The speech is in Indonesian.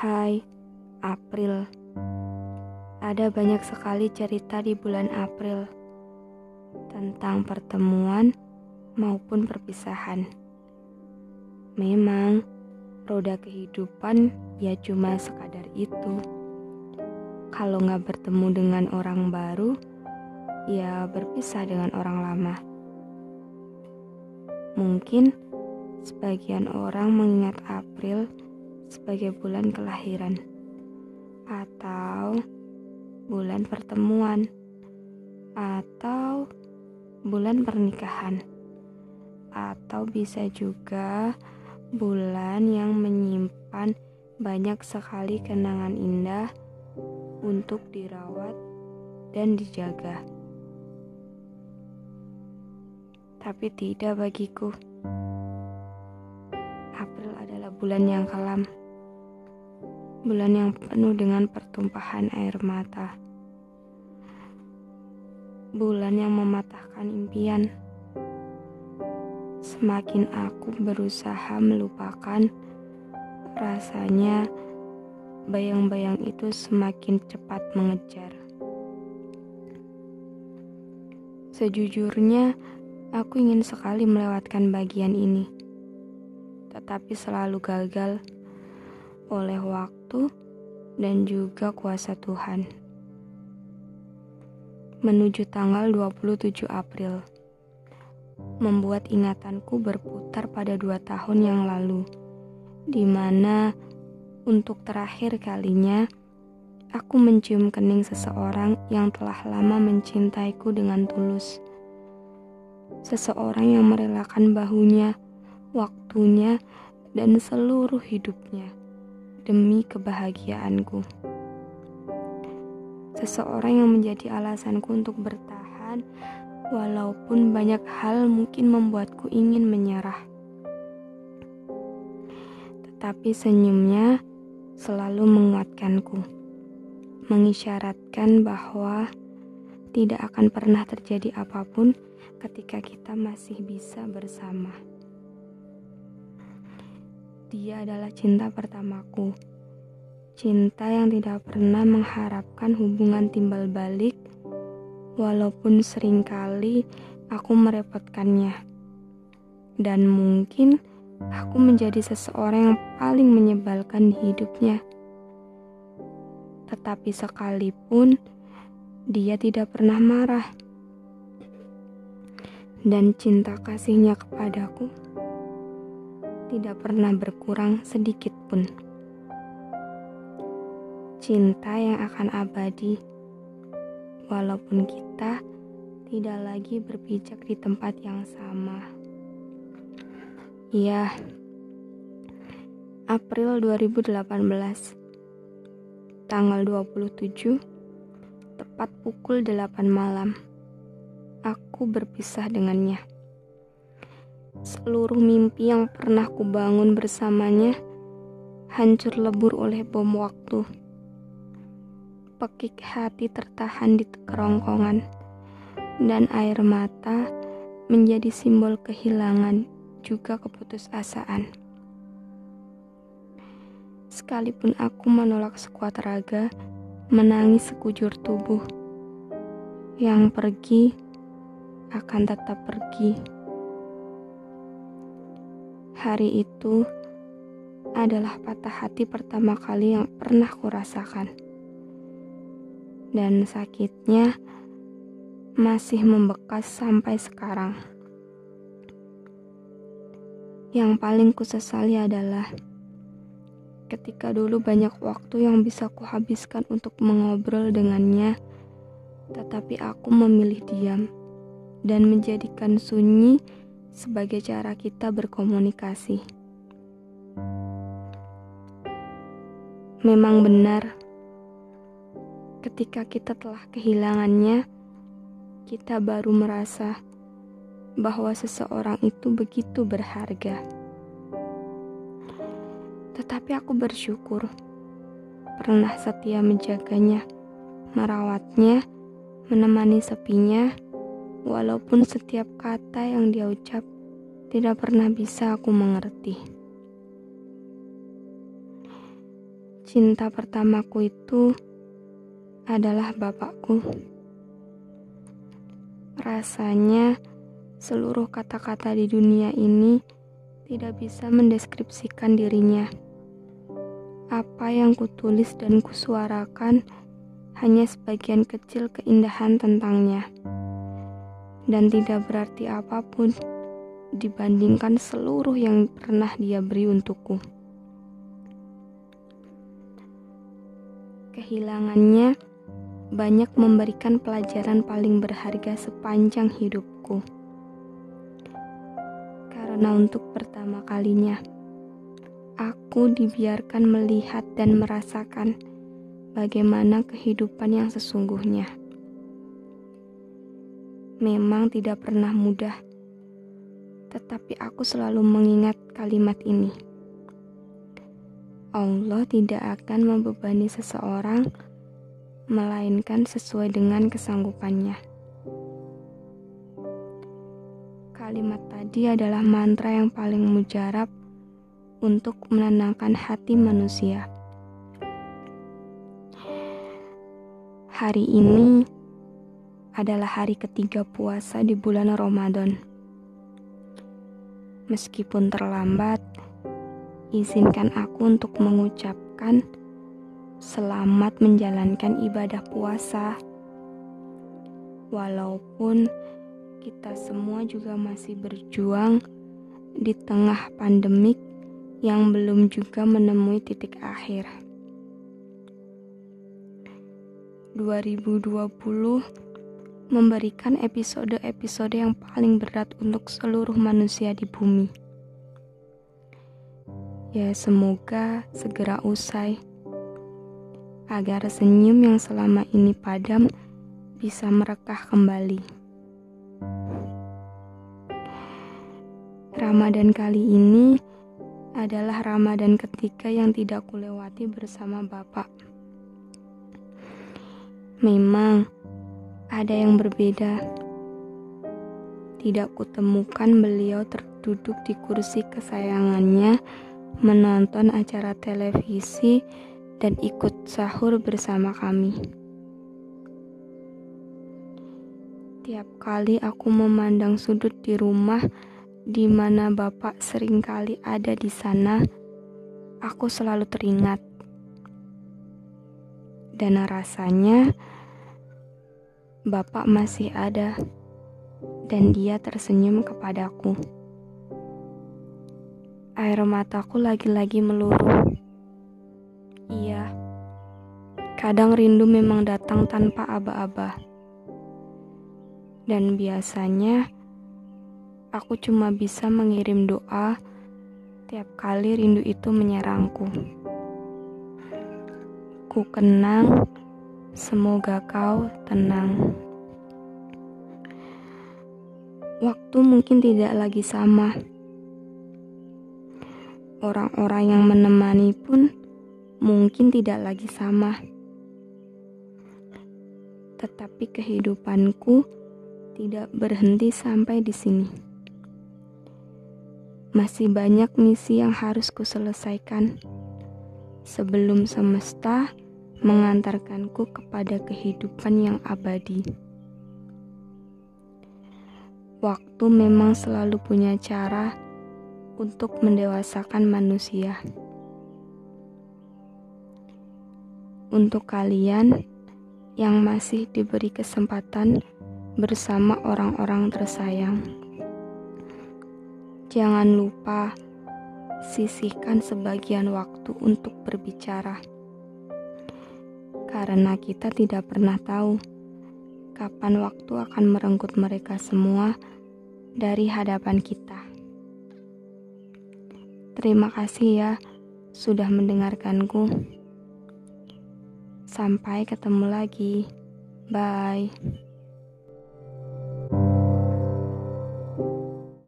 Hai, April. Ada banyak sekali cerita di bulan April tentang pertemuan maupun perpisahan. Memang, roda kehidupan ya cuma sekadar itu. Kalau nggak bertemu dengan orang baru, ya berpisah dengan orang lama. Mungkin sebagian orang mengingat April sebagai bulan kelahiran atau bulan pertemuan atau bulan pernikahan atau bisa juga bulan yang menyimpan banyak sekali kenangan indah untuk dirawat dan dijaga. Tapi tidak bagiku. April adalah bulan yang kelam bulan yang penuh dengan pertumpahan air mata. Bulan yang mematahkan impian. Semakin aku berusaha melupakan, rasanya bayang-bayang itu semakin cepat mengejar. Sejujurnya, aku ingin sekali melewatkan bagian ini, tetapi selalu gagal oleh waktu dan juga kuasa Tuhan. Menuju tanggal 27 April, membuat ingatanku berputar pada dua tahun yang lalu, di mana untuk terakhir kalinya aku mencium kening seseorang yang telah lama mencintaiku dengan tulus. Seseorang yang merelakan bahunya, waktunya, dan seluruh hidupnya demi kebahagiaanku. Seseorang yang menjadi alasanku untuk bertahan, walaupun banyak hal mungkin membuatku ingin menyerah. Tetapi senyumnya selalu menguatkanku, mengisyaratkan bahwa tidak akan pernah terjadi apa pun ketika kita masih bisa bersama. Dia adalah cinta pertamaku. Cinta yang tidak pernah mengharapkan hubungan timbal balik, walaupun sering kali aku merepotkannya. Dan mungkin aku menjadi seseorang yang paling menyebalkan di hidupnya. Tetapi sekalipun dia tidak pernah marah. Dan cinta kasihnya kepadaku tidak pernah berkurang sedikit pun. Cinta yang akan abadi, walaupun kita tidak lagi berpijak di tempat yang sama. Ya, April 2018, tanggal 27, tepat pukul 8 malam, aku berpisah dengannya. Seluruh mimpi yang pernah kubangun bersamanya hancur lebur oleh bom waktu. Pekik hati tertahan di kerongkongan, dan air mata menjadi simbol kehilangan juga keputusasaan. Sekalipun aku menolak sekuat raga, menangis sekujur tubuh, yang pergi akan tetap pergi. Hari itu adalah patah hati pertama kali yang pernah kurasakan. Dan sakitnya masih membekas sampai sekarang. Yang paling kusesali adalah ketika dulu banyak waktu yang bisa kuhabiskan untuk mengobrol dengannya, tetapi aku memilih diam dan menjadikan sunyi sebagai cara kita berkomunikasi. Memang benar, ketika kita telah kehilangannya, kita baru merasa bahwa seseorang itu begitu berharga. Tetapi aku bersyukur pernah setia menjaganya, merawatnya, menemani sepinya, walaupun setiap kata yang dia ucap tidak pernah bisa aku mengerti. Cinta pertamaku itu adalah bapakku. Rasanya seluruh kata-kata di dunia ini tidak bisa mendeskripsikan dirinya. Apa yang kutulis dan kusuarakan hanya sebagian kecil keindahan tentangnya. Dan tidak berarti apa pun dibandingkan seluruh yang pernah dia beri untukku. Kehilangannya banyak memberikan pelajaran paling berharga sepanjang hidupku. Karena untuk pertama kalinya, aku dibiarkan melihat dan merasakan bagaimana kehidupan yang sesungguhnya. Memang tidak pernah mudah, tetapi aku selalu mengingat kalimat ini. Allah tidak akan membebani seseorang melainkan sesuai dengan kesanggupannya. Kalimat tadi adalah mantra yang paling mujarab untuk menenangkan hati manusia. Hari ini adalah hari ketiga puasa di bulan Ramadan. Meskipun terlambat, izinkan aku untuk mengucapkan selamat menjalankan ibadah puasa. Walaupun kita semua juga masih berjuang di tengah pandemik yang belum juga menemui titik akhir. 2020 memberikan episode-episode yang paling berat untuk seluruh manusia di bumi. Ya, semoga segera usai agar senyum yang selama ini padam bisa merekah kembali. Ramadan kali ini adalah Ramadan ketiga yang tidak kulewati bersama Bapak. Memang ada yang berbeda. Tidak kutemukan beliau terduduk di kursi kesayangannya menonton acara televisi dan ikut sahur bersama kami. Tiap kali aku memandang sudut di rumah di mana Bapak sering kali ada di sana, aku selalu teringat. Dan rasanya Bapak masih ada dan dia tersenyum kepadaku. Air mataku lagi-lagi meluruh. Iya, kadang rindu memang datang tanpa aba-aba. Dan biasanya aku cuma bisa mengirim doa tiap kali rindu itu menyerangku. Ku kenang, semoga kau tenang. Waktu mungkin tidak lagi sama. Orang-orang yang menemani pun mungkin tidak lagi sama. Tetapi kehidupanku tidak berhenti sampai di sini. Masih banyak misi yang harus kuselesaikan sebelum semesta mengantarkanku kepada kehidupan yang abadi. Waktu memang selalu punya cara untuk mendewasakan manusia. untuk kalian yang masih diberi kesempatan bersama orang-orang tersayang. Jangan lupa sisihkan sebagian waktu untuk berbicara, karena kita tidak pernah tahu kapan waktu akan merenggut mereka semua dari hadapan kita. Terima kasih ya sudah mendengarkanku. Sampai ketemu lagi. Bye.